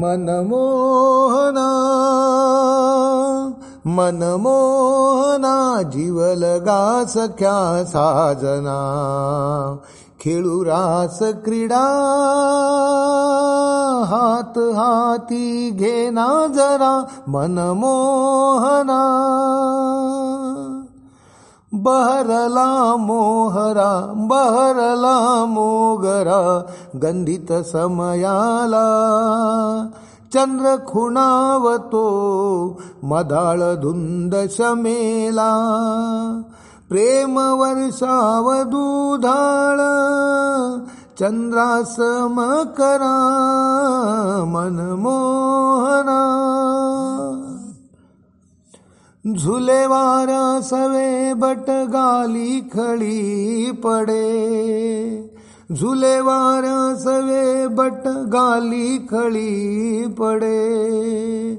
मनमोहना मनमोहना जीवलगा सख्या साजना खेळू रास क्रीडा हात हाती घेना जरा मनमोहना बहरला मोहरा बहरला मोगरा गन्धित समयाला। चन्द्र खुणावतो मधाळ धुन्द शमेला। प्रेमवर्षाव दुधा चन्द्रासमकरा मनमोहना झुले वारा सवे बट गाली खळी पडे। झुले वारा सवे बट गाली खळी पडे।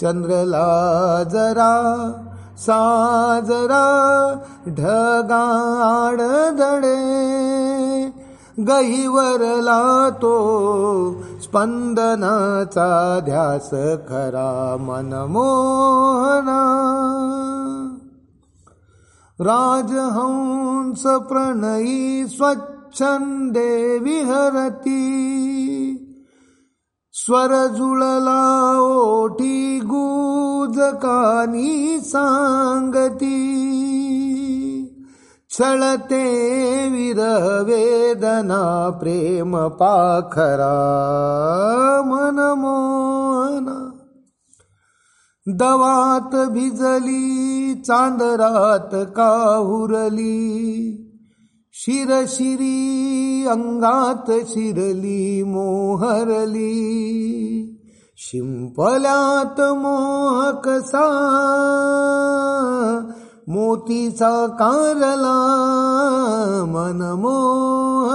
चंद्रला जरा साजरा ढगाड दडे गहीवरला तो स्पंदनाचा ध्यास खरा मनमोहना राजहंस प्रणयी स्वच्छंदे विहरती। स्वर जुळला ओठी गुजकानी सांगती। छळते विरवेदना प्रेम पाखरा मनमोहना। दवात भिजली चांदरात काहुरली. शिरशिरी अंगात शिरली मोहरली. शिंपल्यात मोह कसा मोतीचा कारला मनमोह